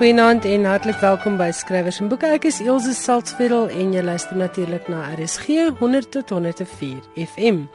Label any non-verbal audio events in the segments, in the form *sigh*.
Goeienaand en hartlik welkom by Skrywers en Boeke. Ek is Elsje Salzveld en jy luister natuurlik na RSG 100 tot 104 FM.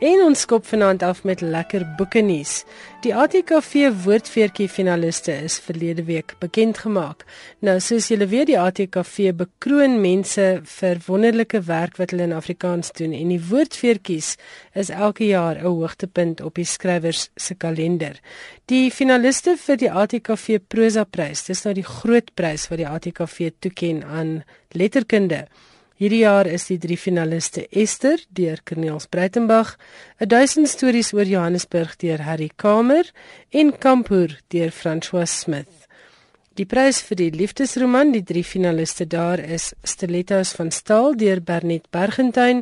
En ons skop vanaand af met lekker boeke nuus. Die ATKV woordfeertjie finaliste is verlede week bekend gemaak. Nou soos julle weet, die ATKV bekroon mense vir wonderlike werk wat hulle in Afrikaans doen en die woordfeertjies is elke jaar 'n hoogtepunt op die skrywers se kalender. Die finaliste vir die ATKV Prosa Prys, dis nou die groot prys wat die ATKV toeken aan letterkunde. Hierdie jaar is die drie finaliste Esther deur Corneels Breitenberg, 1000 stories oor Johannesburg deur Harry Kamer en Kampoer deur François Smith. Die prys vir die liefdesroman, die drie finaliste daar is Stilettos van Staal deur Bernet Bergentyn,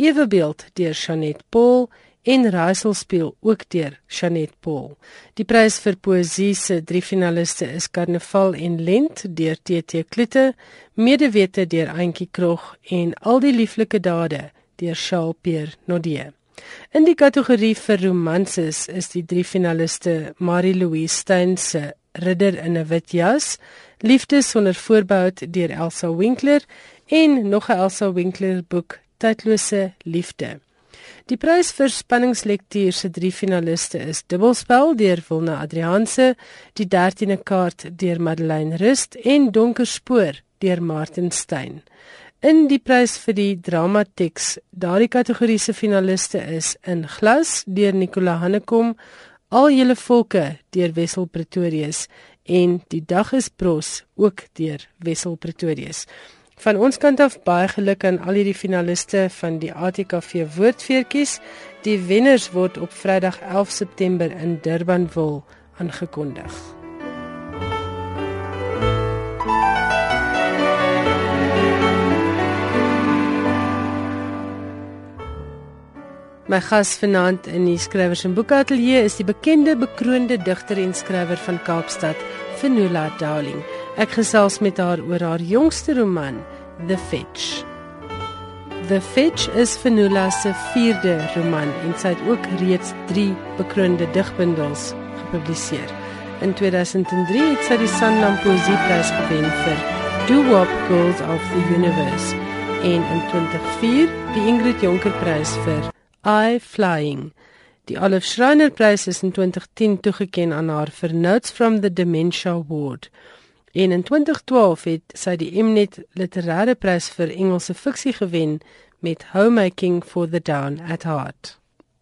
Ewebeeld deur Janet Paul en Raaiselspeel ook deur Janet Paul. Die prys vir poësie se drie finaliste is Karnaval en Lent deur TT Kloete, Medewete deur Auntie Krog en Al die lieflike dade deur Charles Pierre Nodie. In die kategorie vir romanses is die drie finaliste Marie Louise Steyn se Ridder in 'n wit jas, Liefde sonder voorbehou deur Elsa Winkler en nog 'n Elsa Winkler boek Tydlose liefde. Die prys vir spanningslektuur se drie finaliste is Dubbelspel deur Wilna Adrianse, Die 13de kaart deur Madeleine Rust en Donker spoor deur Martin Stein. In die prys vir die dramatieks, daardie kategorie se finaliste is In glas deur Nicola Hannekom, Al julle volke deur Wessel Pretorius en Die dag is bros ook deur Wessel Pretorius. Van ons kant af baie geluk aan al hierdie finaliste van die ATKV woordfeertjies. Die wenners word op Vrydag 11 September in Durbanville aangekondig. My gas vanaand in die skrywers en boekateljee is die bekende bekroonde digter en skrywer van Kaapstad, Fenula Darling. Ek gesels met haar oor haar jongste roman, The Fetch. The Fetch is Fenula se vierde roman en sy het ook reeds 3 bekroonde digbundels gepubliseer. In 2003 het sy die Sanlam Poesieprys gewen vir Do Wop Girls of the Universe en in 2004 die Ingrid Jonker Prys vir I Flying. Die Olive Schreiner Prys is in 2010 toegekend aan haar vir Notes from the Dementia Award. En in 2012 het sy die Mnet Literêre Prys vir Engelse fiksie gewen met Homemaking for the Down at Heart.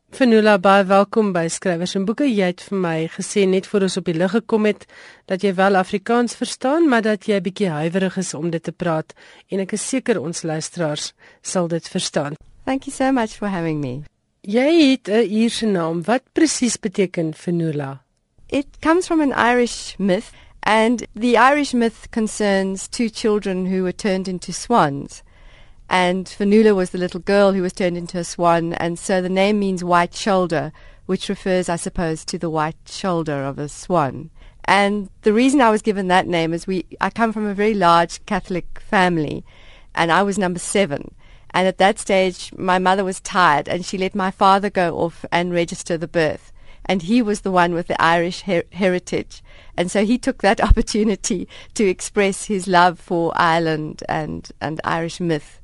Fenula, baie welkom by Skrywers en Boeke. Jy het vir my gesê net voor ons op die lig gekom het dat jy wel Afrikaans verstaan, maar dat jy bietjie huiwerig is om dit te praat en ek is seker ons luisteraars sal dit verstaan. Thank you so much for having me. Jy het 'n Ierse naam. Wat presies beteken Fenula? It comes from an Irish myth And the Irish myth concerns two children who were turned into swans. And Fanula was the little girl who was turned into a swan, and so the name means white shoulder, which refers, I suppose, to the white shoulder of a swan. And the reason I was given that name is we I come from a very large Catholic family, and I was number seven. And at that stage, my mother was tired, and she let my father go off and register the birth. And he was the one with the Irish her- heritage. And so he took that *laughs* opportunity to express his love for Ireland and, and Irish myth.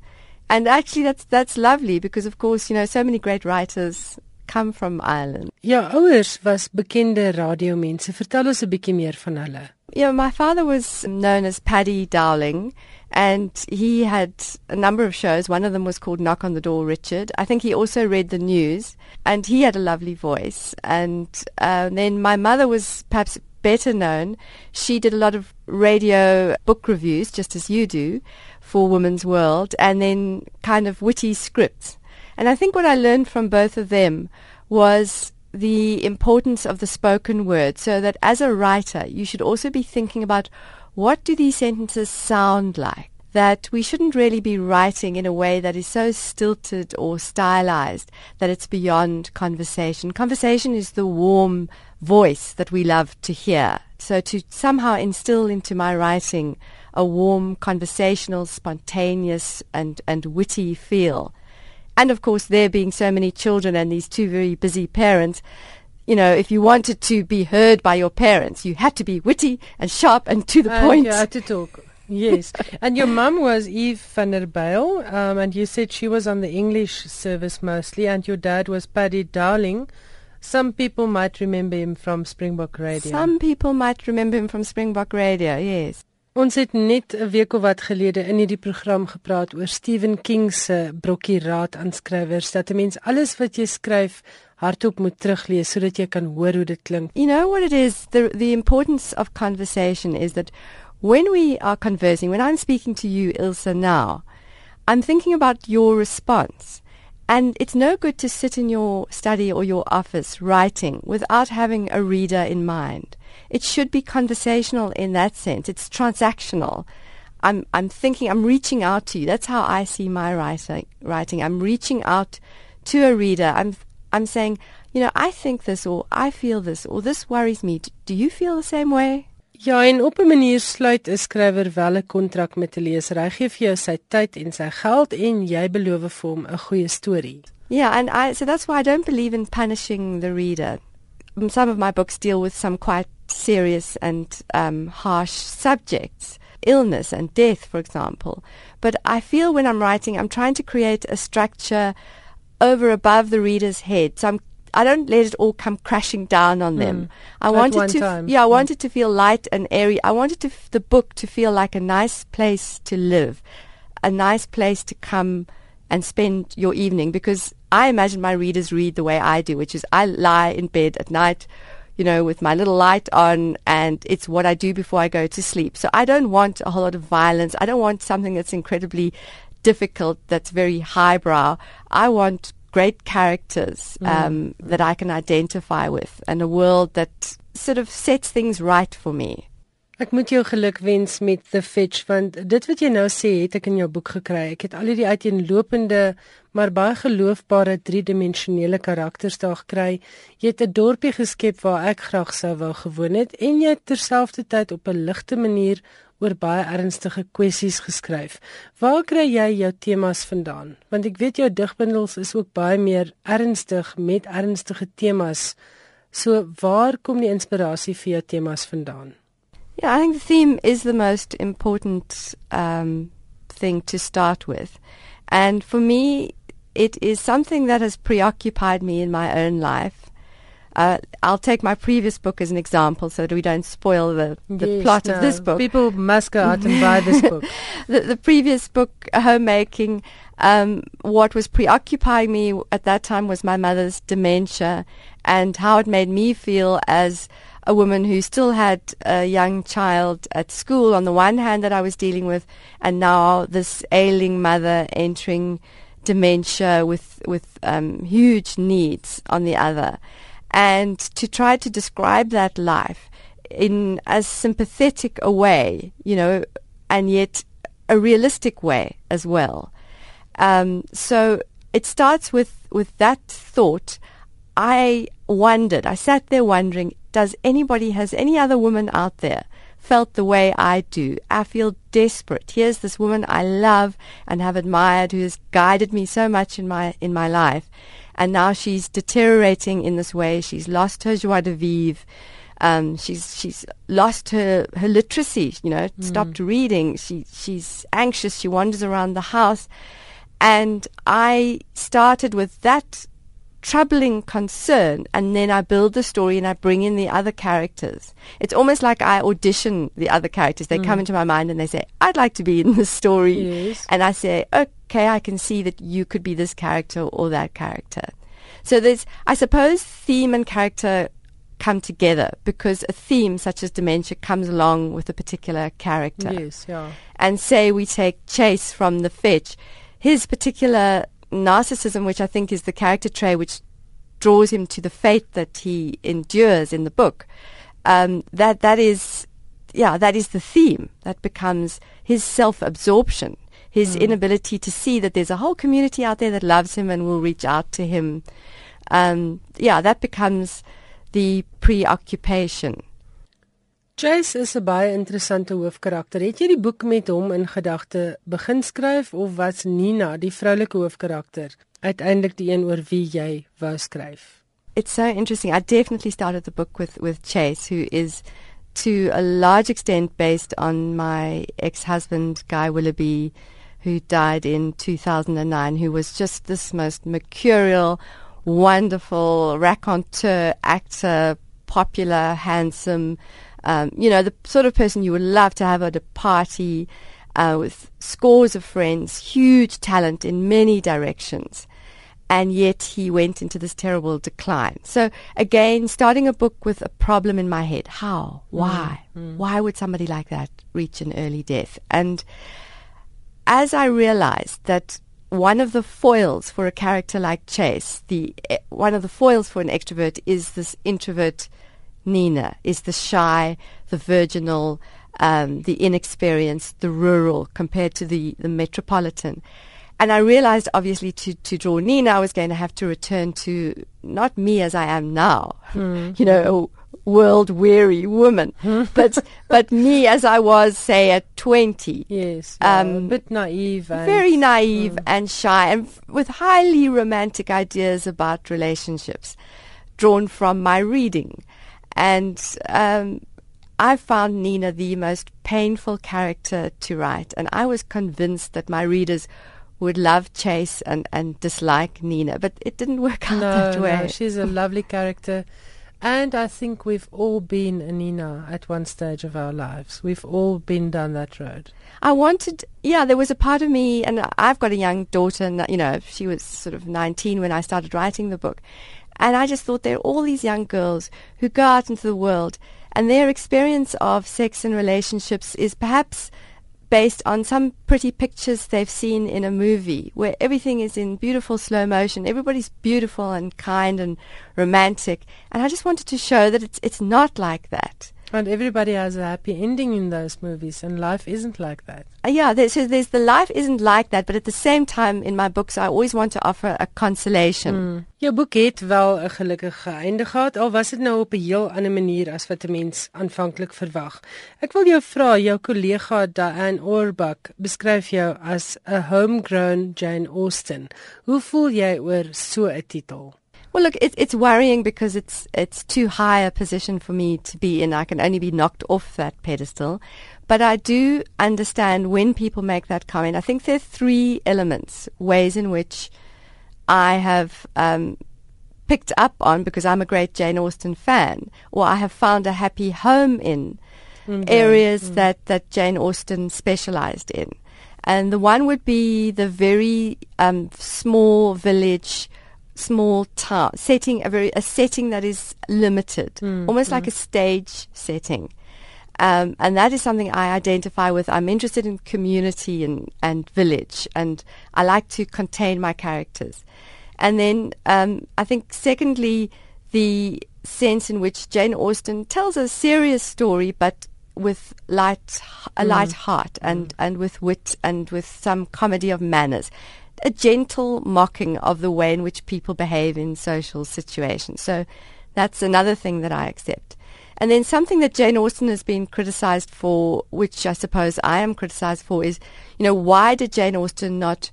And actually, that's, that's lovely because, of course, you know, so many great writers come from Ireland. Ja, ouers was bekende radiomense. Vertel ons 'n bietjie meer van hulle. Yeah, my father was known as Paddy Dowling, and he had a number of shows. One of them was called Knock on the Door, Richard. I think he also read the news, and he had a lovely voice. And uh, then my mother was perhaps better known. She did a lot of radio book reviews, just as you do, for Women's World, and then kind of witty scripts. And I think what I learned from both of them was the importance of the spoken word, so that as a writer, you should also be thinking about what do these sentences sound like? That we shouldn't really be writing in a way that is so stilted or stylized that it's beyond conversation. Conversation is the warm voice that we love to hear. So to somehow instill into my writing a warm, conversational, spontaneous, and, and witty feel. And of course, there being so many children and these two very busy parents, you know, if you wanted to be heard by your parents, you had to be witty and sharp and to the and point. You had to talk. Yes. and your mum was Eve van der Bijl, um, and you said she was on the English service mostly, and your dad was Paddy Dowling. Some people might remember him from Springbok Radio. Some people might remember him from Springbok Radio, yes. Ons het net 'n week of wat gelede in hierdie program gepraat oor Stephen King se brokkie raad aan skrywers dat 'n mens alles wat jy skryf hardop moet teruglees sodat jy kan hoor hoe dit klink. You know what it is the the importance of conversation is that when we are conversing when I'm speaking to you Ilse now I'm thinking about your response and it's no good to sit in your study or your office writing without having a reader in mind. It should be conversational in that sense. It's transactional. I'm, I'm thinking, I'm reaching out to you. That's how I see my writing. writing. I'm reaching out to a reader. I'm, I'm saying, you know, I think this or I feel this or this worries me. Do you feel the same way? Ja, en op 'n manier sluit 'n skrywer wel 'n kontrak met 'n leser. Hy gee vir jou sy tyd en sy geld en jy beloof vir hom 'n goeie storie. Yeah, and I so that's why I don't believe in punishing the reader. Some of my books deal with some quite serious and um, harsh subjects, illness and death, for example. But I feel when I'm writing, I'm trying to create a structure over above the reader's head. So I'm I don't let it all come crashing down on them. Mm. I At wanted to, time. yeah, I Mm. wanted to feel light and airy. I wanted to f- the book to feel like a nice place to live, a nice place to come and spend your evening. Because I imagine my readers read the way I do, which is I lie in bed at night, you know, with my little light on, and it's what I do before I go to sleep. So I don't want a whole lot of violence. I don't want something that's incredibly difficult, that's very highbrow. I want great characters um, that I can identify with and a world that sort of sets things right for me. Ek moet jou geluk wens met The Fetch want dit wat jy nou sê het ek in jou boek gekry. Ek het al hierdie uiteenlopende maar baie geloofbare driedimensionele karakters daar gekry. Jy het 'n dorpie geskep waar ek graag sou wou gewoon het en jy het terselfdertyd op 'n ligte manier oor baie ernstige kwessies geskryf. Waar kry jy jou temas vandaan? Want ek weet jou digbundels is ook baie meer ernstig met ernstige temas. So waar kom die inspirasie vir jou temas vandaan? Yeah, I think the theme is the most important um, thing to start with. And for me, it is something that has preoccupied me in my own life. Uh, I'll take my previous book as an example so that we don't spoil the, the Yes, plot no, of this book. People must go out and buy this book. *laughs* the, the previous book, Homemaking, um, what was preoccupying me at that time was my mother's dementia and how it made me feel as a woman who still had a young child at school on the one hand that I was dealing with, and now this ailing mother entering dementia with with um, huge needs on the other, and to try to describe that life in as sympathetic a way, you know, and yet a realistic way as well. Um, so it starts with with that thought. I wondered. I sat there wondering: Does anybody, has any other woman out there felt the way I do? I feel desperate. Here's this woman I love and have admired, who has guided me so much in my in my life, and now she's deteriorating in this way. She's lost her joie de vivre. Um, she's she's lost her, her literacy. You know, stopped reading. She she's anxious. She wanders around the house, and I started with that troubling concern and then I build the story and I bring in the other characters. It's almost like I audition the other characters. They come mm. into my mind and they say, I'd like to be in this story. Yes. And I say, okay, I can see that you could be this character or that character. So there's, I suppose, theme and character come together because a theme such as dementia comes along with a particular character yes, ja. and say we take Chase from the fetch, his particular narcissism, which I think is the character trait which draws him to the fate that he endures in the book, um, that that is, yeah, that is the theme. That becomes his self-absorption, his inability to see that there's a whole community out there that loves him and will reach out to him. Um, yeah, that becomes the preoccupation. Chase is 'n baie interessante hoofkarakter. Het jy die boek met hom in gedagte begin skryf of was Nina, die vroulike hoofkarakter, uiteindelik die een oor wie jy wou skryf? it's so interesting. I definitely started the book with, with Chase, who is to a large extent based on my ex-husband, Guy Willoughby, who died in 2009, who was just this most mercurial, wonderful raconteur, actor, popular, handsome, um, you know, the sort of person you would love to have at a party uh, with scores of friends, huge talent in many directions. And yet he went into this terrible decline. So again, starting a book with a problem in my head. How? Why? Mm, mm. Why would somebody like that reach an early death? And as I realized that one of the foils for a character like Chase, the eh, one of the foils for an extrovert is this introvert Nina, is the shy, the virginal, um, the inexperienced, the rural compared to the, the metropolitan. And I realized, obviously, to, to draw Nina, I was going to have to return to not me as I am now, *laughs* mm. you know, a world weary woman, but *laughs* but me as I was, say, at twenty. Yes, um, a bit naive, very naive mm. and shy, and f- with highly romantic ideas about relationships, drawn from my reading, and. Um, I found Nina the most painful character to write, and I was convinced that my readers would love Chase and, and dislike Nina, but it didn't work *laughs* out no, that way. No, she's a lovely character. And I think we've all been a Nina at one stage of our lives. We've all been down that road. I wanted, yeah, there was a part of me, and I've got a young daughter, and, you know, she was sort of 19 when I started writing the book. And I just thought there are all these young girls who go out into the world and their experience of sex and relationships is perhaps based on some pretty pictures they've seen in a movie where everything is in beautiful slow motion. Everybody's beautiful and kind and romantic. And I just wanted to show that it's, it's not like that. And everybody has a happy ending in those movies, and life isn't like that. Uh, yeah, there's, so there's the life isn't like that, but at the same time, in my books, I always want to offer a consolation. Mm. Jou boek het wel 'n gelukkige einde gehad, al was dit nou op 'n heel ander manier as wat 'n mens aanvanklik verwag. Ek wil jou vra, jou kollega Diane Orbach beskryf jou as 'n homegrown Jane Austen. Hoe voel jy oor so 'n titel? Well, look, it, it's worrying because it's it's too high a position for me to be in. I can only be knocked off that pedestal. But I do understand when people make that comment. I think there are three elements, ways in which I have um, picked up on because I'm a great Jane Austen fan, or I have found a happy home in mm-hmm. areas mm-hmm. that, that Jane Austen specialized in. And the one would be the very um, small village small town setting, a very a setting that is limited, mm, almost mm. like a stage setting. Um, and that is something I identify with. I'm interested in community and, and village, and I like to contain my characters. And then um, I think, secondly, the sense in which Jane Austen tells a serious story, but with light, a mm. light heart, and, mm. and with wit, and with some comedy of manners a gentle mocking of the way in which people behave in social situations. So that's another thing that I accept. And then something that Jane Austen has been criticized for, which I suppose I am criticized for, is, you know, why did Jane Austen not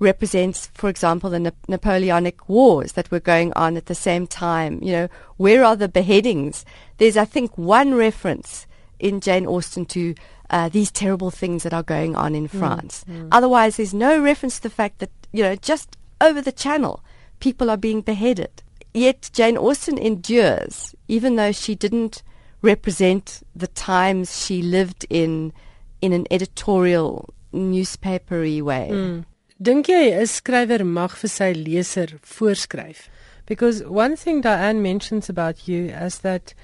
represent, for example, the Na- Napoleonic Wars that were going on at the same time? You know, where are the beheadings? There's, I think, one reference in Jane Austen to uh, these terrible things that are going on in mm, France. Mm. Otherwise, there's no reference to the fact that, you know, just over the channel, people are being beheaded. Yet Jane Austen endures, even though she didn't represent the times she lived in in an editorial, newspapery way. Mm. Dink jy 'n skrywer mag vir sy leser voorskryf? Because one thing Diane mentions about you is that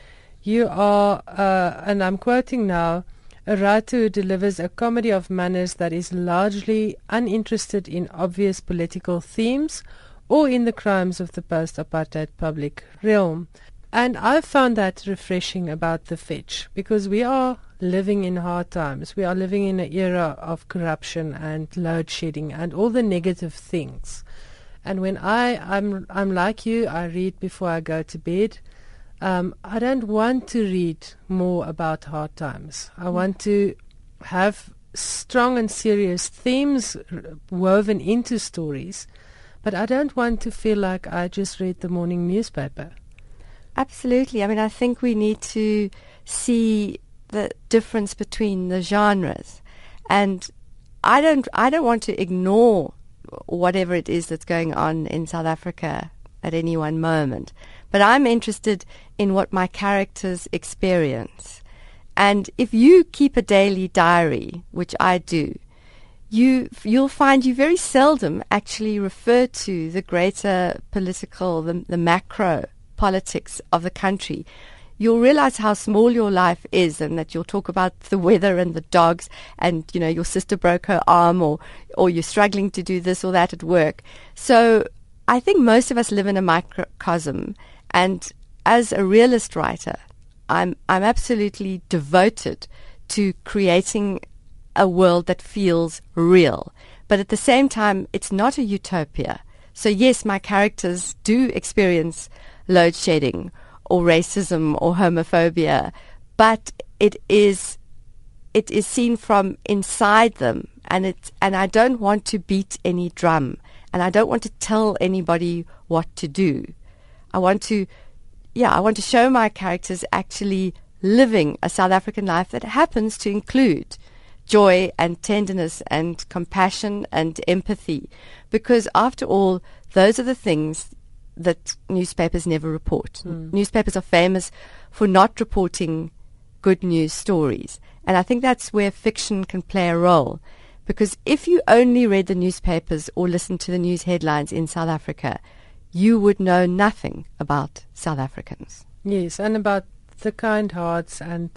you are, uh, and I'm quoting now, a writer who delivers a comedy of manners that is largely uninterested in obvious political themes or in the crimes of the post-apartheid public realm. And I found that refreshing about the fetch because we are living in hard times. We are living in an era of corruption and load shedding and all the negative things. And when I I'm I'm like you, I read before I go to bed. Um, I don't want to read more about hard times. I mm. want to have strong and serious themes woven into stories, but I don't want to feel like I just read the morning newspaper. Absolutely. I mean, I think we need to see the difference between the genres, and I don't. I don't want to ignore whatever it is that's going on in South Africa at any one moment, but I'm interested in what my characters experience. And if you keep a daily diary, which I do, you you'll find you very seldom actually refer to the greater political, the, the macro politics of the country, you'll realize how small your life is and that you'll talk about the weather and the dogs and you know your sister broke her arm or or you're struggling to do this or that at work. So i think most of us live in a microcosm and as a realist writer i'm i'm absolutely devoted to creating a world that feels real. But at the same time it's not a utopia. So yes my characters do experience load shedding or racism or homophobia, but it is it is seen from inside them. And it and I don't want to beat any drum. And I don't want to tell anybody what to do. I want to yeah, I want to show my characters actually living a South African life that happens to include joy and tenderness and compassion and empathy because after all those are the things that newspapers never report. Mm. Newspapers are famous for not reporting good news stories. And I think that's where fiction can play a role. Because if you only read the newspapers or listened to the news headlines in South Africa, you would know nothing about South Africans. Yes, and about the kind hearts and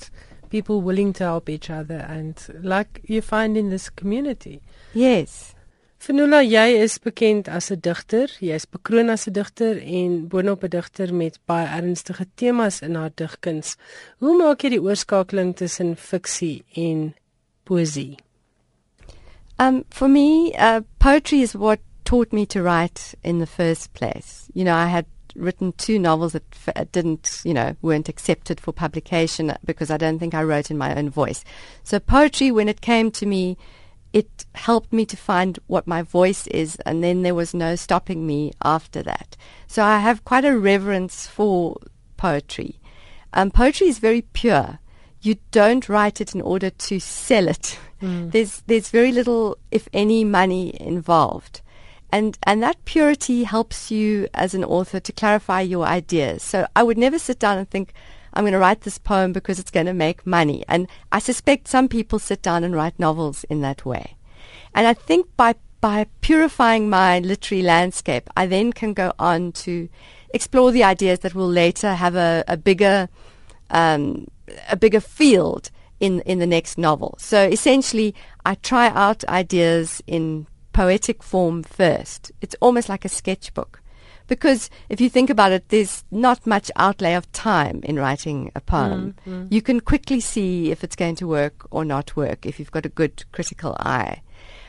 people willing to help each other and like you find in this community. Yes. Fenula, jy is bekend as 'n digter. Jy is bekroon as 'n digter en boonop 'n digter met baie ernstige temas in haar digkuns. Hoe maak jy die oorskakeling tussen fiksie en poesie? Um for me, uh, poetry is what taught me to write in the first place. You know, I had written two novels that f- didn't, you know, weren't accepted for publication because I don't think I wrote in my own voice. So poetry when it came to me it helped me to find what my voice is, and then there was no stopping me after that. So I have quite a reverence for poetry. Um, poetry is very pure. You don't write it in order to sell it. Mm. There's there's very little, if any, money involved, and and that purity helps you as an author to clarify your ideas. So I would never sit down and think I'm going to write this poem because it's going to make money. And I suspect some people sit down and write novels in that way. And I think by by purifying my literary landscape, I then can go on to explore the ideas that will later have a, a bigger um, a bigger field in in the next novel. So essentially, I try out ideas in poetic form first. It's almost like a sketchbook. Because if you think about it, there's not much outlay of time in writing a poem. Mm, mm. You can quickly see if it's going to work or not work if you've got a good critical eye.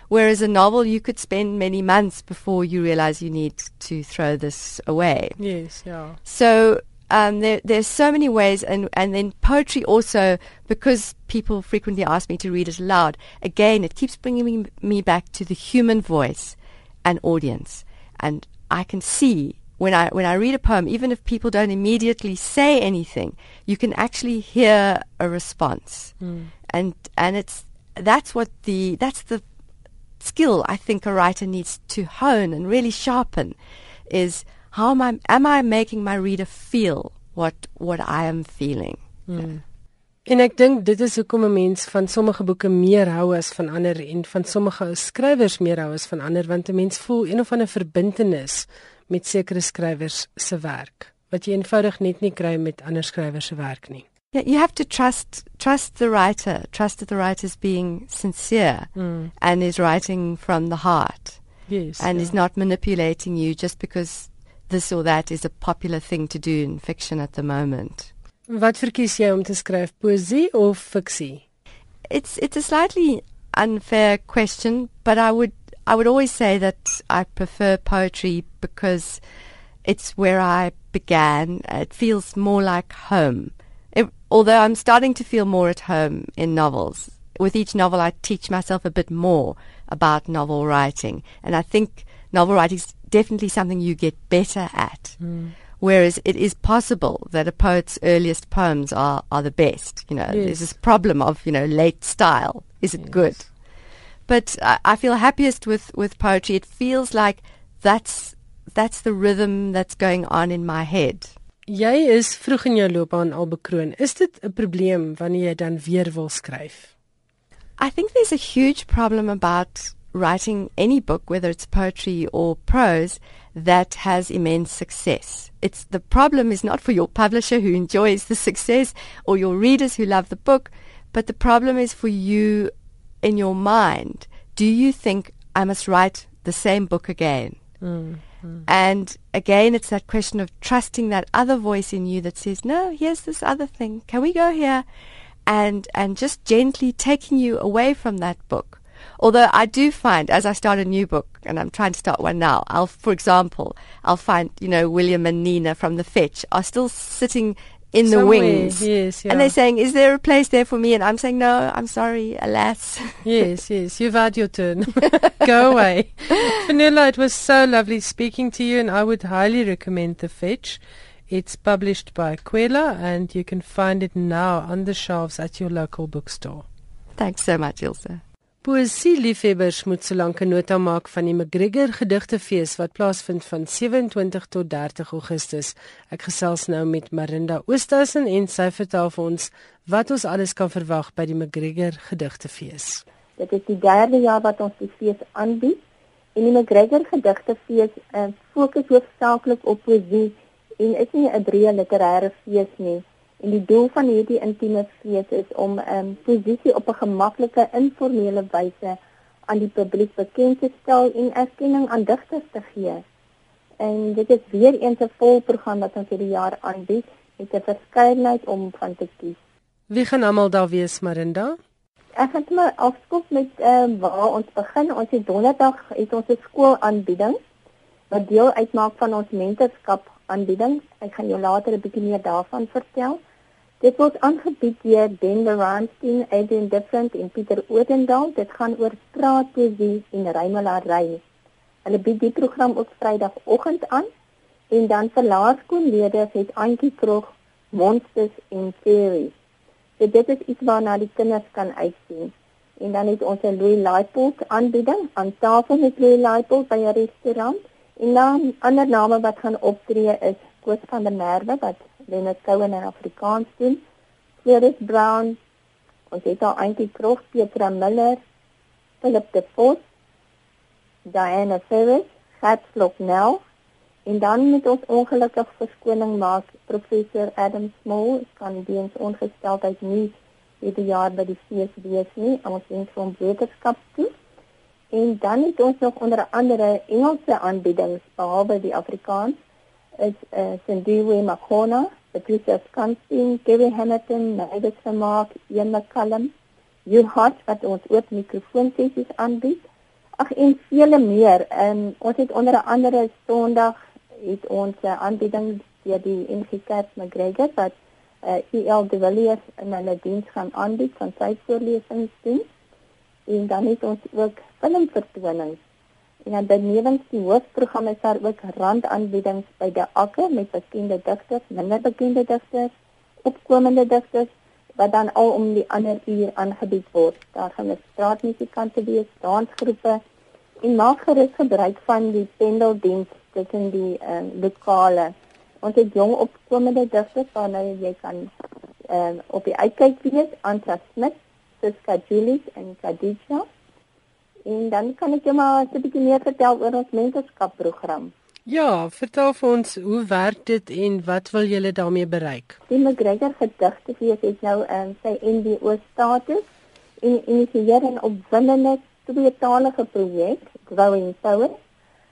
Whereas a novel, you could spend many months before you realize you need to throw this away. Yes, yeah. So um, there, there's so many ways, and, and then poetry also, because people frequently ask me to read it aloud, again, it keeps bringing me, me back to the human voice and audience. And I can see when I when I read a poem, even if people don't immediately say anything, you can actually hear a response, mm. and and it's that's what the that's the skill I think a writer needs to hone and really sharpen, is how am I am I making my reader feel what what I am feeling. Mm. En ek dink dit is hoekom 'n mens van sommige boeke meer hou as van ander en van sommige skrywers meer hou as van ander want 'n mens voel een of ander verbintenis met sekere skrywers se werk wat jy eenvoudig net nie kry met ander skrywers se werk nie. Yeah, you have to trust trust the writer, trust that the writer is being sincere mm. and is writing from the heart. Yes. And yeah. is not manipulating you just because this or that is a popular thing to do in fiction at the moment. Wat verkies jy om te skryf, poesie of fiksie? It's it's a slightly unfair question, but I would I would always say that I prefer poetry because it's where I began. It feels more like home. It, although I'm starting to feel more at home in novels. With each novel, I teach myself a bit more about novel writing, and I think novel writing is definitely something you get better at. Mm. Whereas it is possible that a poet's earliest poems are, are the best. You know, yes. there's this problem of, you know, late style. Is it yes. good? But I, I feel happiest with, with poetry. It feels like that's that's the rhythm that's going on in my head. Jy is vroeg in jou loopbaan al bekroon. Is dit 'n probleem wanneer jy dan weer wil skryf? I think there's a huge problem about writing any book, whether it's poetry or prose, that has immense success. It's the problem is not for your publisher who enjoys the success or your readers who love the book, but the problem is for you in your mind. Do you think I must write the same book again? Mm, mm. And again, it's that question of trusting that other voice in you that says, no, here's this other thing. Can we go here? And, and just gently taking you away from that book Although I do find, as I start a new book, and I'm trying to start one now, I'll, for example, I'll find, you know, William and Nina from the Fetch are still sitting in Somewhere, the wings. Yes, yeah. And they're saying, is there a place there for me? And I'm saying, no, I'm sorry, alas. *laughs* yes, yes, you've had your turn. *laughs* Go away. *laughs* Vanilla, it was so lovely speaking to you, and I would highly recommend The Fetch. It's published by Quella, and you can find it now on the shelves at your local bookstore. Thanks so much, Ilse. Poesie liefhebbers moet solank 'n nota maak van die McGregor Gedigtefees wat plaasvind van 27 tot 30 Augustus. Ek gesels nou met Marinda Oosthuizen en sy vertel vir ons wat ons alles kan verwag by die McGregor Gedigtefees. Dit is die derde jaar wat ons die fees aanbied en die McGregor Gedigtefees uh, fokus hoofsaaklik op poesie en is nie 'n breë literêre fees nie. En die doel van hierdie intieme fees is om 'n um, posisie op 'n gemaklike informele wyse aan die publiek bekend te stel en erkenning aan digters te gee. En dit is weer eens 'n volprogram wat ons hierdie jaar aanbied met 'n verskeidenheid om van te kies. Wie gaan almal daar wees, Marinda? Ek het maar afskop met ehm uh, waar ons begin. Ons het donderdag het ons 'n skoolaanbieding wat deel uitmaak van ons mentorskap aanbieding. Ek gaan jou later 'n bietjie meer daarvan vertel. Dit word aangebied deur Denver Ramstein, Adrian Different en Pieter Odendaal. Dit gaan oor straatpoesie en rymelary. Hulle bied die program op Vrydagoggend aan en dan vir laerskoollede het Antjie Krog Monsters en Fairies. So dit is iets waarna die kinders kan uitsien. En dan het ons 'n Louis Laipold aanbieding aan tafel met Louis Laipold by 'n restaurant. En dan ander name wat gaan optree is Koos van der Merwe wat Leonard Cohen in Afrikaans doen. Cyrus Brown, ons het al eintlik Kroeg, Petra Miller, Philip de Vos, Diana Ferris, Gert Sloknel en dan met ons ongelukkig verskoning maak professor Adam Small kan diens ongesteldheid nie hierdie jaar by die fees wees nie. Ons wens hom wetenskap toe. En dan het ons nog onder andere Engelse aanbiedings behalwe die Afrikaans is uh, Sindiwe Makona Patricia Skansin, Gary Hamilton, Mavis Vermaak, Ian McCallum, Hart wat ons oop mikrofoonsessies aanbied. Ag en vele meer. En ons het onder andere Sondag het ons 'n aanbieding deur die NG Kerk McGregor wat uh, eh, EL De Villiers in hulle diens gaan aanbied van sy voorlesings doen. En dan het ons ook filmvertonings En dan benewens die hoofprogram is daar ook randaanbiedings by die Akke met bekende digters, minder bekende digters, opkomende digters wat dan al om die ander uur aangebied word. Daar gaan 'n straatmusikante wees, dansgroepe en maak gerus gebruik van die pendeldiens tussen die uh, lokale. Ons het jong opkomende digters waarna jy kan uh, op die uitkyk wees, Anta Smit, Siska Julius en Kadija. En dan kan ek jou maar 'n bietjie meer vertel oor ons mentorskapprogram. Ja, vertel vir ons hoe werk dit en wat wil julle daarmee bereik? Die McGregor gedigte fees het nou in sy NBO status en initieer 'n opwindende tweetalige projek, Growing Poets,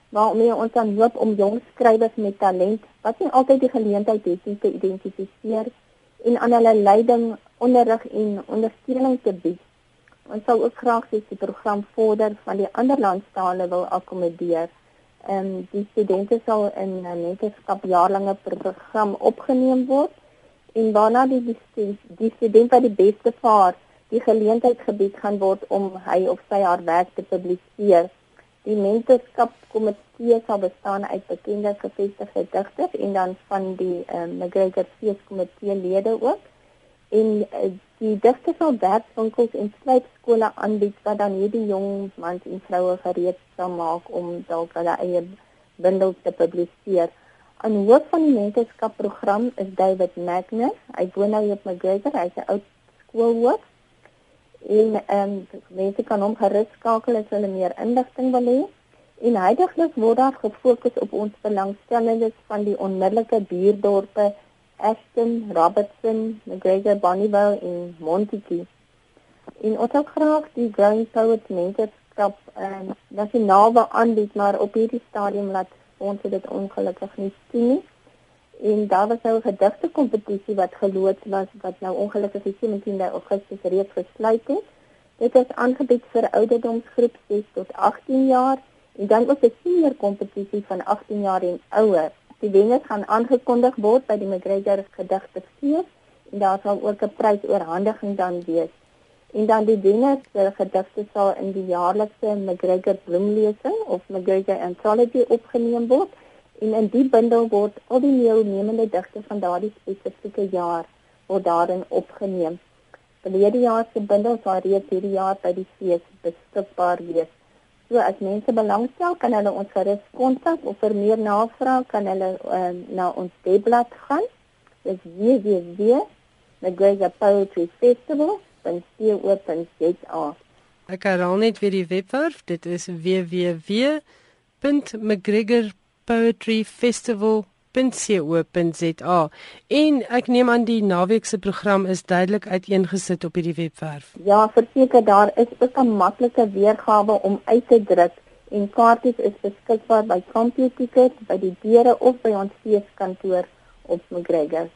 waarmee ons aan hoop om jong skrywers met talent wat nie altyd die geleentheid het om te identifiseer en aan hulle leiding, onderrig en ondersteuning te bied Ons sou ook graag sê die program vorder van die ander landstale wil akkommodeer. Ehm um, die studente sal in 'n mentorskap jaarlange program opgeneem word en waarna die die, die student wat die beste vaar, die geleentheid gebied gaan word om hy of sy haar werk te publiseer. Die mentorskap komitee sal bestaan uit bekende gevestigde digters en dan van die um, McGregor feeskomitee lede ook. En uh, die digters sal werkswinkels en skryfskole aanbied wat dan hierdie jong mans en vroue gereed sal maak om dalk hulle eie bundels te publiseer. Aan hoof van die mentorskap program is David Magnus. Hy woon nou op McGregor, hy's 'n oud skoolhoof en ehm um, mense kan hom gerus skakel as hulle meer inligting wil hê. En heidaglik word daar gefokus op ons belangstellendes van die onmiddellike buurdorpe Ashton, Robertson, McGregor, Bonnievale en Montague. En ons het graag die Growing Poets Mentorskap ehm um, nasionaal aanbied, maar op hierdie stadium laat ons dit ongelukkig nie sien nie en daar was nou 'n gedigte kompetisie wat geloods was wat nou ongelukkig die 17de Augustus reeds gesluit het. Dit is aangebied vir ouderdomsgroep 6 tot 18 jaar en dan ook 'n senior kompetisie van 18 jaar en ouer. Die wenners gaan aangekondig word by die McGregor gedigte fees en daar sal ook 'n prysoorhandiging dan wees. En dan die wenners se gedigte sal in die jaarlikse McGregor bloemlesing of McGregor anthology opgeneem word en in die bundel word al die deelnemende digte van daardie spesifieke jaar word daarin opgeneem. Verlede jaar se bundel sal reeds hierdie jaar by die fees beskikbaar wees. So as mense belangstel, kan hulle ons gerus kontak of vir meer navrae kan hulle uh, na ons webblad gaan. Dit is www.megapoetryfestival.co.za. Ek herhaal net weer die webwerf. Dit is www.mcgregor.co.za poetryfestival.co.za en ek neem aan die naweek se program is duidelik uiteengesit op hierdie webwerf. Ja, verseker daar is ook 'n maklike weergawe om uit te druk en kaartjies is beskikbaar by CompuTicket by die deure of by ons feeskantoor op McGregor.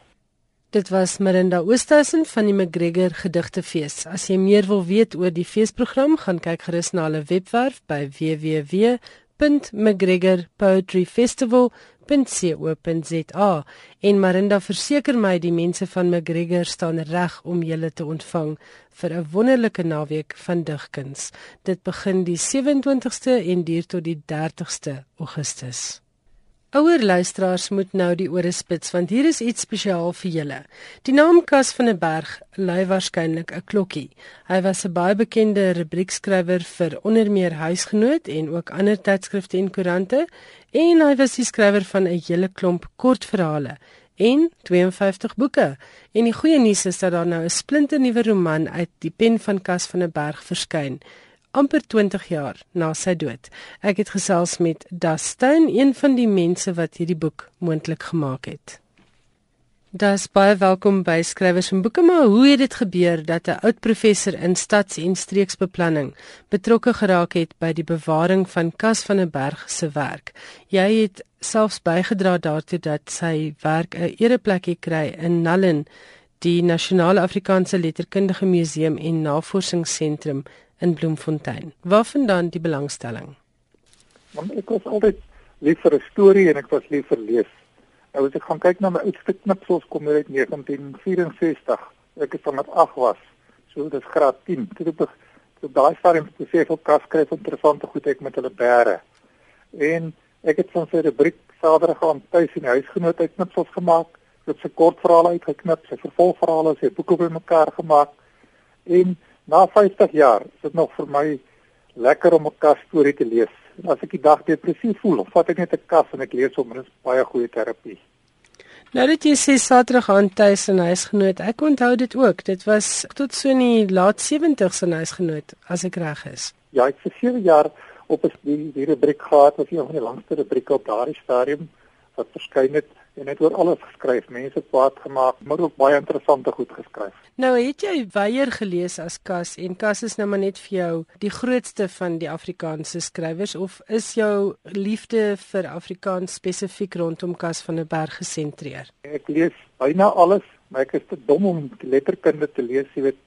Dit was Marinda Oosthuizen van die McGregor Gedigtefees. As jy meer wil weet oor die feesprogram, gaan kyk gerus na hulle webwerf by www www.mcgregorpoetryfestival.co.za en Marinda verseker my die mense van McGregor staan reg om julle te ontvang vir 'n wonderlike naweek van digkuns. Dit begin die 27ste en duur tot die 30ste Augustus. Ouer luisteraars moet nou die ore spits want hier is iets spesiaal vir julle. Die naam Kas van der Berg lui waarskynlik 'n klokkie. Hy was 'n baie bekende rubriekskrywer vir onder meer Huisgenoot en ook ander tydskrifte en koerante en hy was die skrywer van 'n hele klomp kortverhale en 52 boeke. En die goeie nuus is dat daar nou 'n splinte nuwe roman uit die pen van Kas van der Berg verskyn amper 20 jaar na sy dood. Ek het gesels met Dustin, een van die mense wat hierdie boek moontlik gemaak het. Das baie welkom by Skrywers en Boeke, maar hoe het dit gebeur dat 'n oud professor in stads- en streeksbeplanning betrokke geraak het by die bewaring van Kas van der Berg se werk? Jy het selfs bygedra daartoe dat sy werk 'n ereplekkie kry in Nallen, die Nasionale Afrikaanse Letterkundige Museum en Navorsingsentrum in Bloemfontein. Waarvandaan die belangstelling? Want ek was altyd lief vir 'n storie en ek was lief vir lees. Nou as ek gaan kyk na my oudste knipsels kom uit 1964. Ek het van met 8 was. So dis graad 10. Dit het so daai stadium te sê vir kas skryf interessante goed ek met hulle bære. En ek het van sy rubriek Vader gaan tuis in die huisgenoot uit knipsels gemaak. Dit se kortverhale uitgeknip, sy vervolgverhale, sy boeke bymekaar gemaak. En na 50 jaar is dit nog vir my lekker om 'n kas storie te lees. En as ek die dag depressief voel, vat ek net 'n kas en ek lees hom en dit is baie goeie terapie. Nou dit jy sê Saterdag aan tuis en huisgenoot. Ek onthou dit ook. Dit was tot so in die laat 70s in huisgenoot as ek reg is. Ja, ek vir 7 jaar op 'n die, die rubriek gehad wat een van die langste rubrieke op daardie stadium wat verskyn het en het oor alles geskryf, mense kwaad gemaak, maar ook baie interessante goed geskryf. Nou het jy weier gelees as Kas en Kas is nou maar net vir jou die grootste van die Afrikaanse skrywers of is jou liefde vir Afrikaans spesifiek rondom Kas van der Berg gesentreer? Ek lees byna alles, maar ek is te dom om letterkunde te lees, jy weet.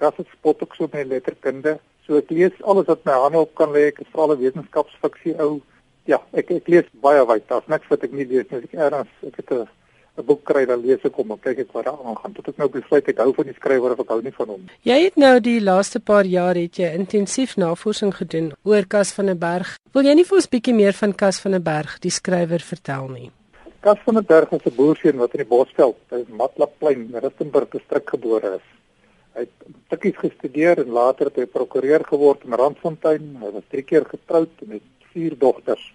Kas het spot ook so met letterkunde. So ek lees alles wat my hande op kan lê, ek is veral 'n wetenskapsfiksie ou ja, ek ek lees baie wyd. Daar's niks wat ek nie lees nie. Ek erns ek het 'n 'n boek kry dan lees ek hom en kyk ek wat daar aangaan. Tot ek nou besluit ek hou van die skrywer of ek hou nie van hom. Jy het nou die laaste paar jaar het jy intensief navorsing gedoen oor Kas van der Berg. Wil jy nie vir ons bietjie meer van Kas van der Berg, die skrywer, vertel nie? Kas van der Berg is 'n boerseun wat in die Bosveld, in Matlaplein, Rustenburg gestrik gebore is. Hy het tikkies gestudeer en later het hy prokureur geword in Randfontein. Hy was 3 keer getroud en het 4 dogters.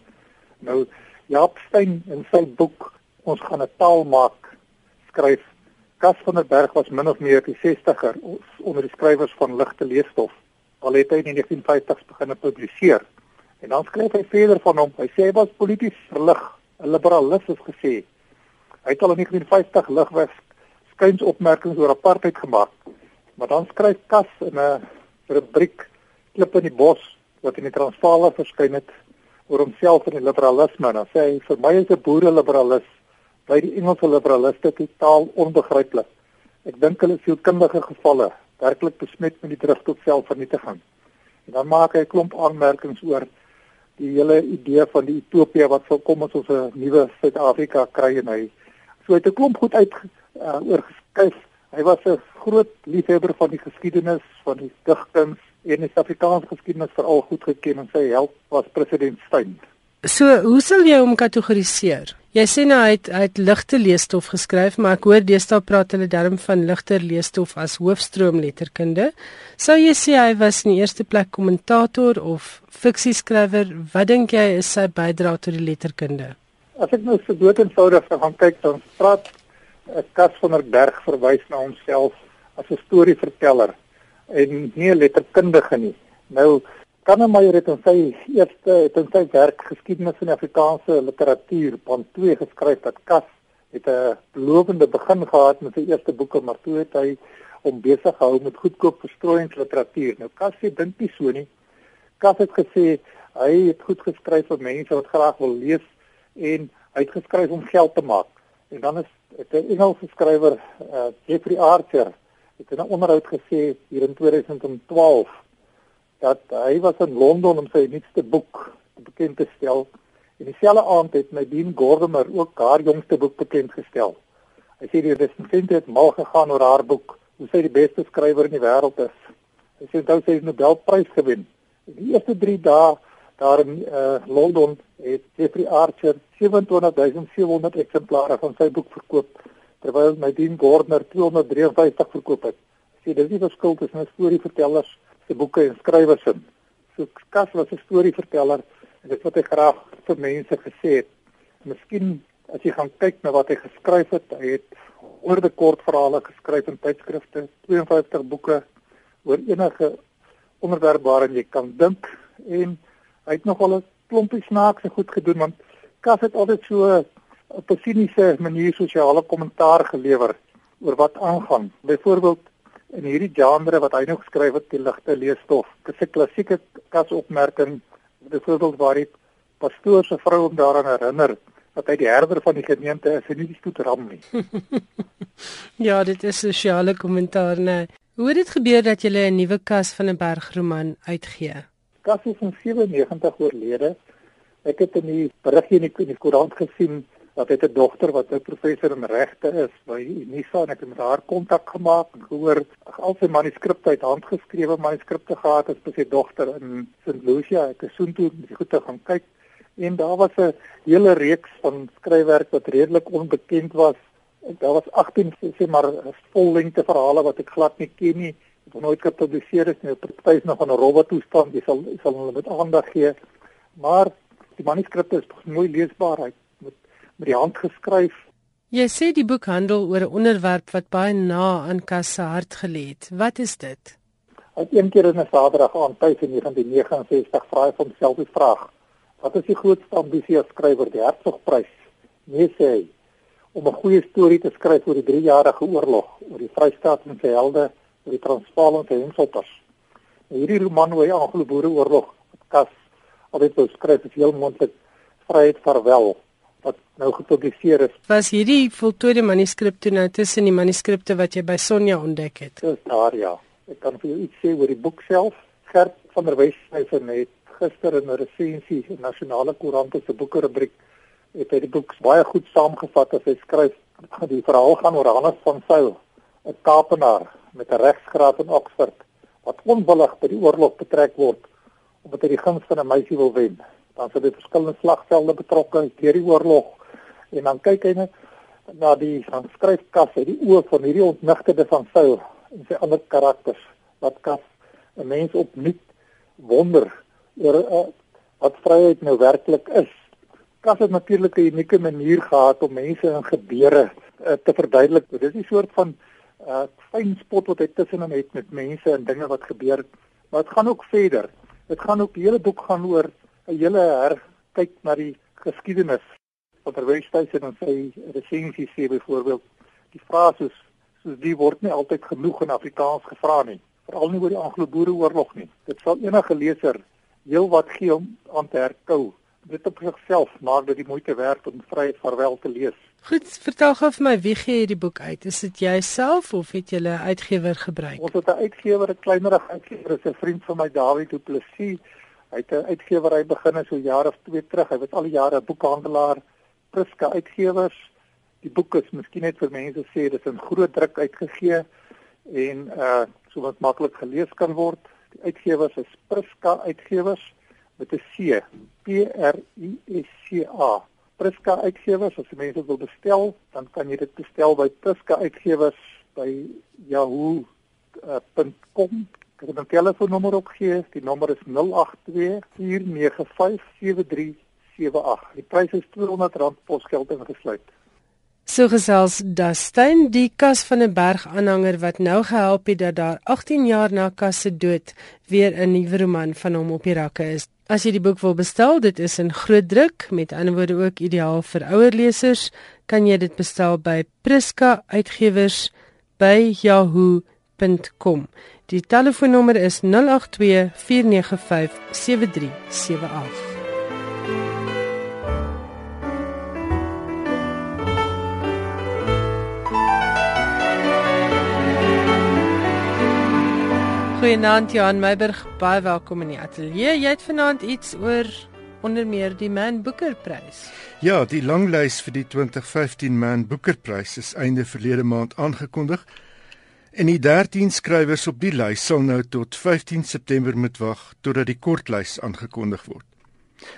Nou Jaap Stein in sy boek ons gaan 'n taal maak skryf Kas van der Berg was min of meer die 60er onder die skrywers van ligte leesstof. Al het hy in die 1950s begin publiseer en dan skryf hy verder van hom. Hy sê hy was polities verlig. 'n liberalis is gesê. Hy het al in 1950 ligweg skuins opmerkings oor apartheid gemaak. Maar dan skryf Kas in 'n rubriek klip in die bos wat in die Transvaal verskyn het oor homself en die liberalisme en dan sê hy vir my is 'n boere liberalis by die Engelse liberaliste totaal onbegryplik. Ek dink hulle is sielkundige gevalle, werklik besmet met die druk tot selfvernietiging. En dan maak hy 'n klomp aanmerkings oor die hele idee van die utopie wat sou kom as ons 'n nuwe Suid-Afrika kry en hy so het 'n klomp goed uit uh, oorgeskryf. Hy was 'n groot liefhebber van die geskiedenis, van die digkuns en die Suid-Afrikaanse geskiedenis veral goed geken en sy held was president Steyn. So, hoe sal jy hom kategoriseer? Jy sê nou hy het, hy het ligte leesstof geskryf, maar ek hoor deesdae praat hulle darm van ligter leesstof as hoofstroom letterkunde. Sou jy sê hy was in die eerste plek kommentator of fiksieskrywer? Wat dink jy is sy bydrae tot die letterkunde? As ek nou so dood eenvoudig gaan kyk, dan praat Kas van der Berg verwys na homself as 'n storieverteller en nie 'n letterkundige nie. Nou Kannemeyer het in sy eerste het in sy werk geskiedenis van Afrikaanse literatuur band 2 geskryf dat Kas het 'n belovende begin gehad met sy eerste boeke maar toe het hy om besig gehou met goedkoop verstrooiingsliteratuur. Nou Kas sê dink nie so nie. Kas het gesê hy het goed geskryf vir mense wat graag wil lees en hy het geskryf om geld te maak. En dan is 'n Engelse skrywer, uh, Jeffrey Archer, het in 'n onderhoud gesê hier in 2012 dat hy was in Londen om sy nuutste boek bekend te stel. En dieselfde aand het Nadine Gordimer ook haar jongste boek bekend gestel. Hy sê die resensente het mal gegaan oor haar boek, hoe sy die beste skrywer in die wêreld is. Hy sê dat sy die Nobelprys gewen. Die eerste 3 dae daar in uh, Londen het Jeffrey Archer 27700 eksemplare van sy boek verkoop terwyl Nadine Gordimer 253 verkoop het. Sê dis die verskil tussen 'n storieverteller se boeke en skrywers in. So Kas was 'n storieverteller en dit wat hy graag vir mense gesê het. Miskien as jy gaan kyk na wat hy geskryf het, hy het oor die kortverhale geskryf in tydskrifte, 52 boeke oor enige onderwerp waarin jy kan dink en hy het nogal 'n klompie snaakse goed gedoen want Kas het altyd so op 'n siniese manier sosiale kommentaar gelewer oor wat aangaan. Byvoorbeeld in hierdie genre wat hy nou geskryf het, die ligte leesstof. Dit is 'n klassieke kasopmerking, byvoorbeeld waar die pastoor se vrou hom daaraan herinner dat hy die herder van die gemeente is en nie die stoetram nie. *laughs* ja, dit is sosiale kommentaar, nee. Hoe het dit gebeur dat jy 'n nuwe kas van 'n bergroman uitgee? Kas is in 97 oorlede. Ek het in die berigie in die, in die koerant gesien dat hy 'n dogter wat 'n professor in regte is by Unisa en ek het met haar kontak gemaak en gehoor al sy manuskripte uit handgeskrewe manuskripte gehad het sy dogter in St. Lucia ek het soontoe goed te gaan kyk en daar was 'n hele reeks van skryfwerk wat redelik onbekend was en daar was 18 sê maar vollengte verhale wat ek glad nie ken nie wat nooit gepubliseer is nie party is nog in 'n robot toestand jy sal sal hulle met aandag gee maar die manuskripte is mooi leesbaar met die hand geskryf. Jy sê die boek handel oor 'n onderwerp wat baie na aan Kas se hart gelê het. Wat is dit? Hy een keer in 'n Saterdag in 1969 vra hy homself die vraag: Wat is die grootste ambisie as skrywer, die Hertzogprys? Nee sê hy, om 'n goeie storie te skryf oor die 3-jarige oorlog, oor die Vrystaat en sy helde, die Transvaal en sy henselters. Hierdie roman oor die Anglo-Boereoorlog, wat Kas altyd wou skryf, is heel moontlik vryheid verwel wat nou gepubliseer is. Was hierdie voltooide manuskrip toe nou tussen die manuskripte wat jy by Sonja ontdek het? Dis daar ja. Ek kan vir jou iets sê oor die boek self. Gert van der Westhuizen het gister in 'n resensie in Nasionale Koerant se boeke rubriek het hy die boek baie goed saamgevat as hy skryf Die verhaal gaan oor Hannes van Sail, 'n Kaapenaar met 'n regsgraad in Oxford wat onwillig by die oorlog betrek word omdat hy die guns van 'n meisie wil wen. Dan sit hy verskillende slagvelde betrokke deur die oorlog en dan kyk hy net na die skryfkas uit die oë van hierdie ontnigterde van Saul en sy ander karakters wat kas 'n mens opnuut wonder oor uh, wat vryheid nou werklik is. Kas het natuurlik 'n unieke manier gehad om mense en gebeure uh, te verduidelik. Dit is 'n soort van uh, fyn spot wat hy tussenin het met mense en dinge wat gebeur. Maar dit gaan ook verder. Dit gaan ook die hele boek gaan oor 'n hele herkyk na die geskiedenis onderwysstyd en dan sê resensie sê byvoorbeeld die frases soos die word nie altyd genoeg in Afrikaans gevra nie veral nie oor die Anglo-Boereoorlog nie dit sal enige leser heel wat gee om aan te herkou dit op sigself maak dit die moeite werd om vryheid vaarwel te lees Goed, vertel gou vir my wie gee hierdie boek uit? Is dit jouself of het jy 'n uitgewer gebruik? Ons het 'n uitgewer, 'n kleinerige uitgewer, is 'n vriend van my David Du Plessis. Hy het 'n uitgewery begin so jare of 2 terug. Hy was al die jare 'n boekhandelaar Priska Uitgewers. Die boek is miskien net vir mense sê dit is in groot druk uitgegee en uh so wat maklik gelees kan word. Die uitgewers is Priska Uitgewers met 'n C, P R I S C A. Priska Uitgewers, as jy mense wil bestel, dan kan jy dit bestel by Priska Uitgewers by yahoo.com. Ek het 'n telefoonnommer opgegee. Die nommer is 082 495 73 78. Die prys is R200 posgeld ingesluit. So gesels Dustin, die kas van 'n bergaanhanger wat nou gehelp het dat daar 18 jaar na kas se dood weer 'n nuwe roman van hom op die rakke is. As jy die boek wil bestel, dit is in groot druk, met ander woorde ook ideaal vir ouer lesers, kan jy dit bestel by Priska Uitgewers by yahoo.com. Die telefoonnommer is 082 495 7378. Goeienaand Johan Meiberg, baie welkom in die ateljee. Jy het vanaand iets oor onder meer die Man Booker Prys. Ja, die langlys vir die 2015 Man Booker Prys is einde verlede maand aangekondig. En die 13 skrywers op die lys sal nou tot 15 September moet wag totdat die kortlys aangekondig word.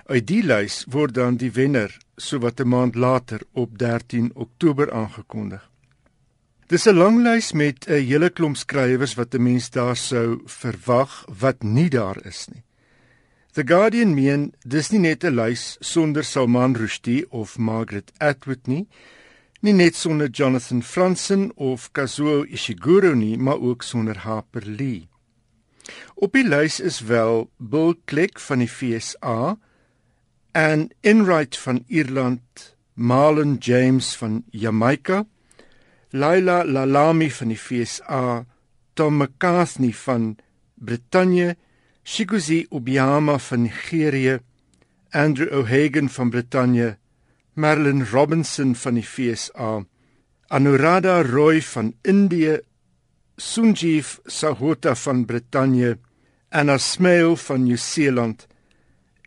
Uit die lys word dan die wenner sowat 'n maand later op 13 Oktober aangekondig. Dis 'n lang lys met 'n hele klomp skrywers wat 'n mens daar sou verwag wat nie daar is nie. The Guardian meen dis nie net 'n lys sonder Salman Rushdie of Margaret Atwood nie, nie net sonder Jonathan Franzen of Kazuo Ishiguro nie, maar ook sonder Harper Lee. Op die lys is wel Bill Clegg van die FSA en Enright van Ierland, Marlon James van Jamaica, Laila Lalami van die FSA, Tom McCarthy van Brittanje, Shikuzi Obiama van Nigerië, Andrew O'Hagan van Brittanje, Marilyn Robinson van die FSA, Anuradha Roy van Indië, Sunjeev Sahota van Brittanje, Anna Smale van Nieu-Seeland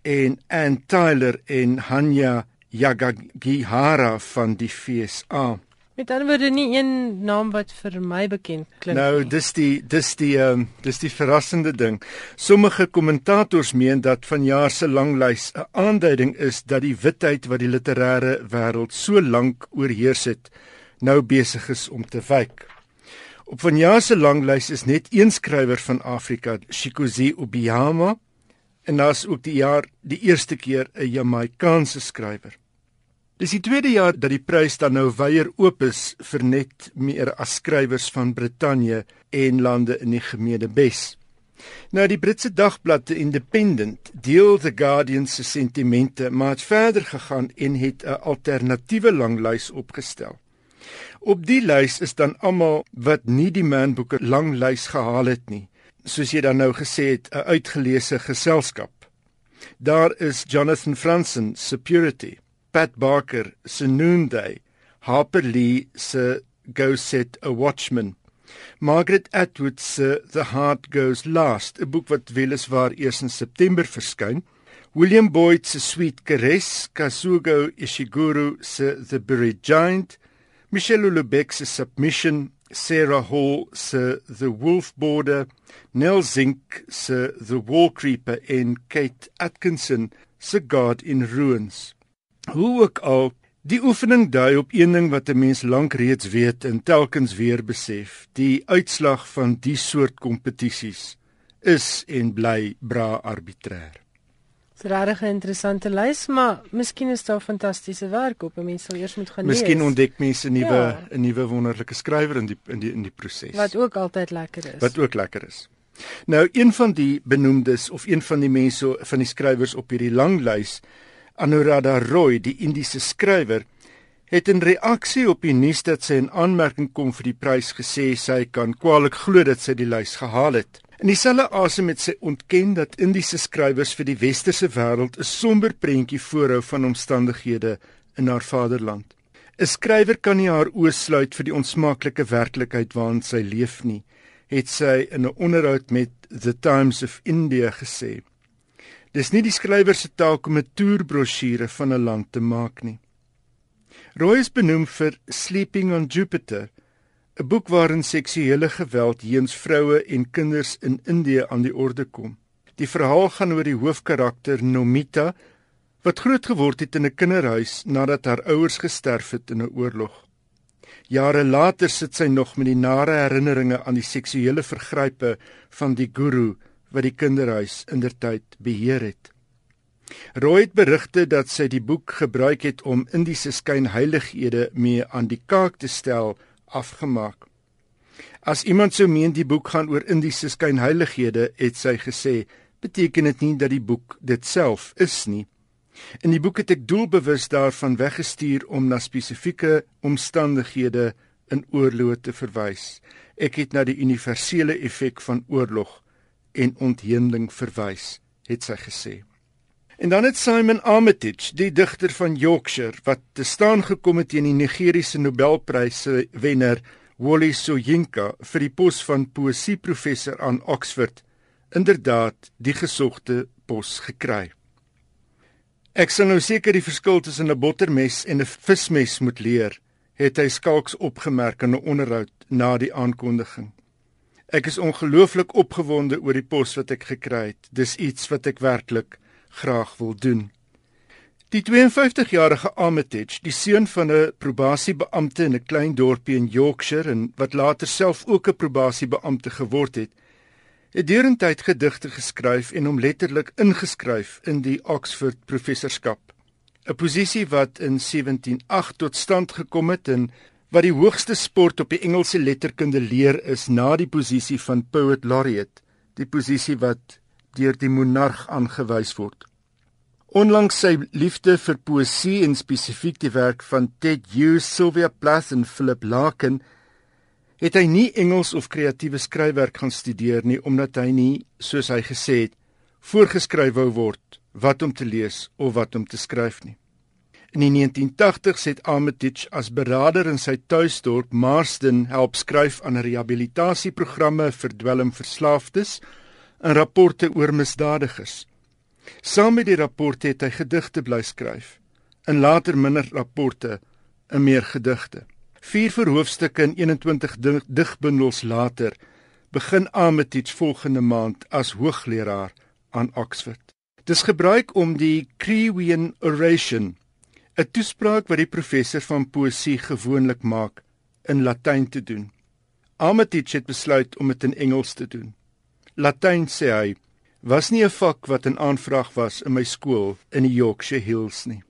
en Ann Tyler en Hanya Yagagihara van die FSA. Met ander woorde nie een naam wat vir my bekend klink nou, nie. Nou, dis die dis die ehm um, dis die verrassende ding. Sommige kommentators meen dat vanjaar se langlys 'n aanduiding is dat die witheid wat die literêre wêreld so lank oorheers het, nou besig is om te wyk. Op vanjaar se langlys is net een skrywer van Afrika, Shikozi Obiama, en daar's ook die jaar die eerste keer 'n Jamaikaanse skrywer. Dis die tweede jaar dat die prys dan nou weier oop is vir net meer as skrywers van Brittanje en lande in die gemeene Bes. Nou die Britse dagblad The Independent deel The Guardian se sentimente, maar het verder gegaan en het 'n alternatiewe langlys opgestel. Op die lys is dan almal wat nie die Man Booker langlys gehaal het nie, soos jy dan nou gesê het, 'n uitgeleese geselskap. Daar is Jonathan Franzen, Security. Pat Barker se Noonday, Harper Lee se Go Set a Watchman, Margaret Atwood se The Heart Goes Last, 'n boek wat weliswaar eers in September verskyn, William Boyd se Sweet Caress, Kazugo Ishiguro se The Buried Giant, Michelle Houellebecq se Submission, Sarah Hall se The Wolf Border, Nell Zink se The Wall Creeper. En Kate Atkinson se God in Ruins. Hoe ook al, die oefening dui op een ding wat 'n mens lank reeds weet en telkens weer besef: die uitslag van die soort kompetisies is en bly bra arbitrêr. Dis regtig 'n interessante lys, maar miskien is daar fantastiese werk op. Mense sal eers moet gaan lees. Miskien ontdek mense 'n nuwe 'n ja. nuwe wonderlike skrywer in die in die in die proses. Wat ook altyd lekker is. Wat ook lekker is. Nou een van die benoemdes of een van die mense van die skrywers op hierdie lang lys, Anuradha Roy, die Indiese skrywer, het in reaksie op die nuus dat sy in aanmerking kom vir die prys gesê sy kan kwaliek glo dat sy die lys gehaal het. In dieselfde asem het sy ontken dat Indiese skrywers vir die westerse wêreld 'n somber prentjie voorhou van omstandighede in haar vaderland. 'n Skrywer kan nie haar oë sluit vir die onsmaaklike werklikheid waarin sy leef nie, het sy in 'n onderhoud met The Times of India gesê. Dis nie die skrywer se taak om 'n toerbrosjure van 'n land te maak nie. Roy is benoem vir Sleeping on Jupiter 'n boek waarin seksuele geweld teenoor vroue en kinders in Indië aan die orde kom. Die verhaal gaan oor die hoofkarakter Nomita wat groot geword het in 'n kinderhuis nadat haar ouers gesterf het in 'n oorlog. Jare later sit sy nog met die nare herinneringe aan die seksuele vergrype van die guru wat die kinderhuis indertyd beheer het. Roy het berigte dat sy die boek gebruik het om Indiese skynheilighede mee aan die kaak te stel afgemaak. As iemand sou meen die boek gaan oor Indiese skynheilighede, het sy gesê, beteken dit nie dat die boek dit self is nie. In die boek het ek doelbewus daarvan weggestuur om na spesifieke omstandighede in oorlog te verwys. Ek het na die universele effek van oorlog en ontheemding verwys, het sy gesê. En dan het Simon Armitage, die digter van Yorkshire wat te staan gekom het teen die Nigeriese Nobelpryse wenner Wole Soyinka vir die pos van poesieprofessor aan Oxford, inderdaad die gesogte pos gekry. Ek sal nou seker die verskil tussen 'n bottermes en 'n vismes moet leer, het hy skalks opgemerk in 'n onderhoud na die aankondiging. Ek is ongelooflik opgewonde oor die pos wat ek gekry het. Dis iets wat ek werklik graag wil doen. Die 52-jarige Armitage, die seun van 'n probasiebeampte in 'n klein dorpie in Yorkshire en wat later self ook 'n probasiebeampte geword het, het deurentyd gedigte geskryf en hom letterlik ingeskryf in die Oxford professorskap. 'n Posisie wat in 178 tot stand gekom het en wat die hoogste sport op die Engelse letterkunde leer is na die posisie van Poet Laureate, die posisie wat deur die monarg aangewys word. Onlangs sy liefde vir poësie en spesifiek die werk van Ted Hughes, Sylvia Plath en Philip Larkin het hy nie Engels of kreatiewe skryfwerk gaan studeer nie omdat hy nie, soos hy gesê het, voorgeskryf wou word wat om te lees of wat om te skryf nie. In die 1980s het Armitage as beraader in sy tuisdorp Marsden help skryf aan rehabilitasieprogramme vir dwelmverslaafdes en rapporte oor misdadigers. Saam met die rapporte het hy gedigte bly skryf. In later minder rapporte en meer gedigte. Vier verhoofstukke in 21 digbundels later begin Armitage volgende maand as hoogleraar aan Oxford. Dis gebruik om die Crewean Oration, 'n toespraak wat die professor van poësie gewoonlik maak, in Latyn te doen. Armitage het besluit om dit in Engels te doen. Latyn sê hy was nie 'n vak wat in aanvraag was in my skool in die Yorkshire Hills nie.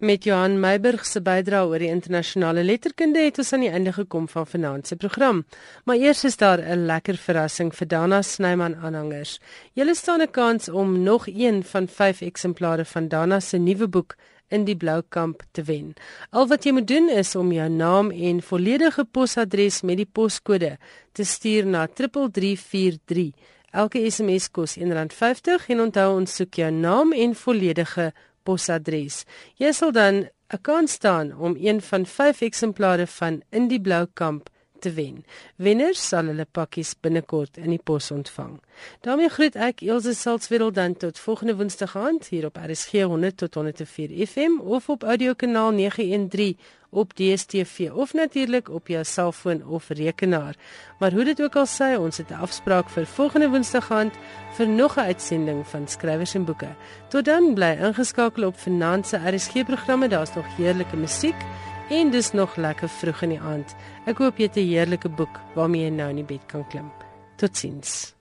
Met Johan Meiburg se bydrae oor die internasionale letterkunde het ons aan die einde gekom van vanaand se program. Maar eers is daar 'n lekker verrassing vir Dana Snyman aanhangers. Julle staan 'n kans om nog een van 5 eksemplare van Dana se nuwe boek in die blou kamp te wen. Al wat jy moet doen is om jou naam en volledige posadres met die poskode te stuur na 3343. Elke SMS kos R1.50 en onthou ons soek jou naam en volledige posadres. Jy sal dan 'n kans staan om een van 5 eksemplare van In die Blou Kamp te wen. Wenners sal hulle pakkies binnekort in die pos ontvang. daarmee groet ek Elsje Salzwetel dan tot volgende woensdag aand hier op RSG 100 tot 104 FM of op audiokanaal 913 op DStv of natuurlik op jou selfoon of rekenaar. Maar hoe dit ook al sê, ons het 'n afspraak vir volgende Woensdag aand vir nog 'n uitsending van skrywers en boeke. Tot dan bly ingeskakel op Finanse RSG programme, daar's nog heerlike musiek en dis nog lekker vroeg in die aand. Ek hoop jy het 'n heerlike boek waarmee jy nou in die bed kan klim. Totsiens.